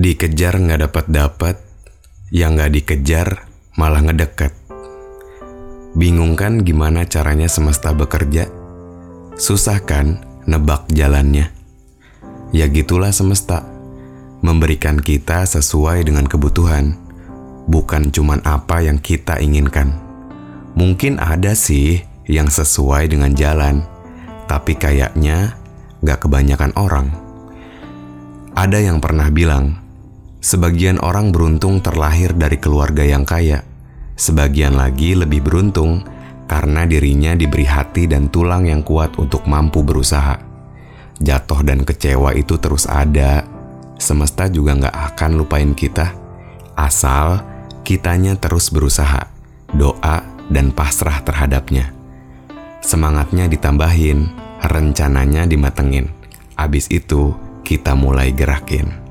Dikejar nggak dapat dapat, yang nggak dikejar malah ngedeket. Bingung kan gimana caranya semesta bekerja? Susah kan nebak jalannya? Ya gitulah semesta, memberikan kita sesuai dengan kebutuhan, bukan cuman apa yang kita inginkan. Mungkin ada sih yang sesuai dengan jalan, tapi kayaknya gak kebanyakan orang. Ada yang pernah bilang, Sebagian orang beruntung terlahir dari keluarga yang kaya, sebagian lagi lebih beruntung karena dirinya diberi hati dan tulang yang kuat untuk mampu berusaha. Jatuh dan kecewa itu terus ada, semesta juga nggak akan lupain kita, asal kitanya terus berusaha, doa, dan pasrah terhadapnya. Semangatnya ditambahin, rencananya dimatengin. Abis itu, kita mulai gerakin.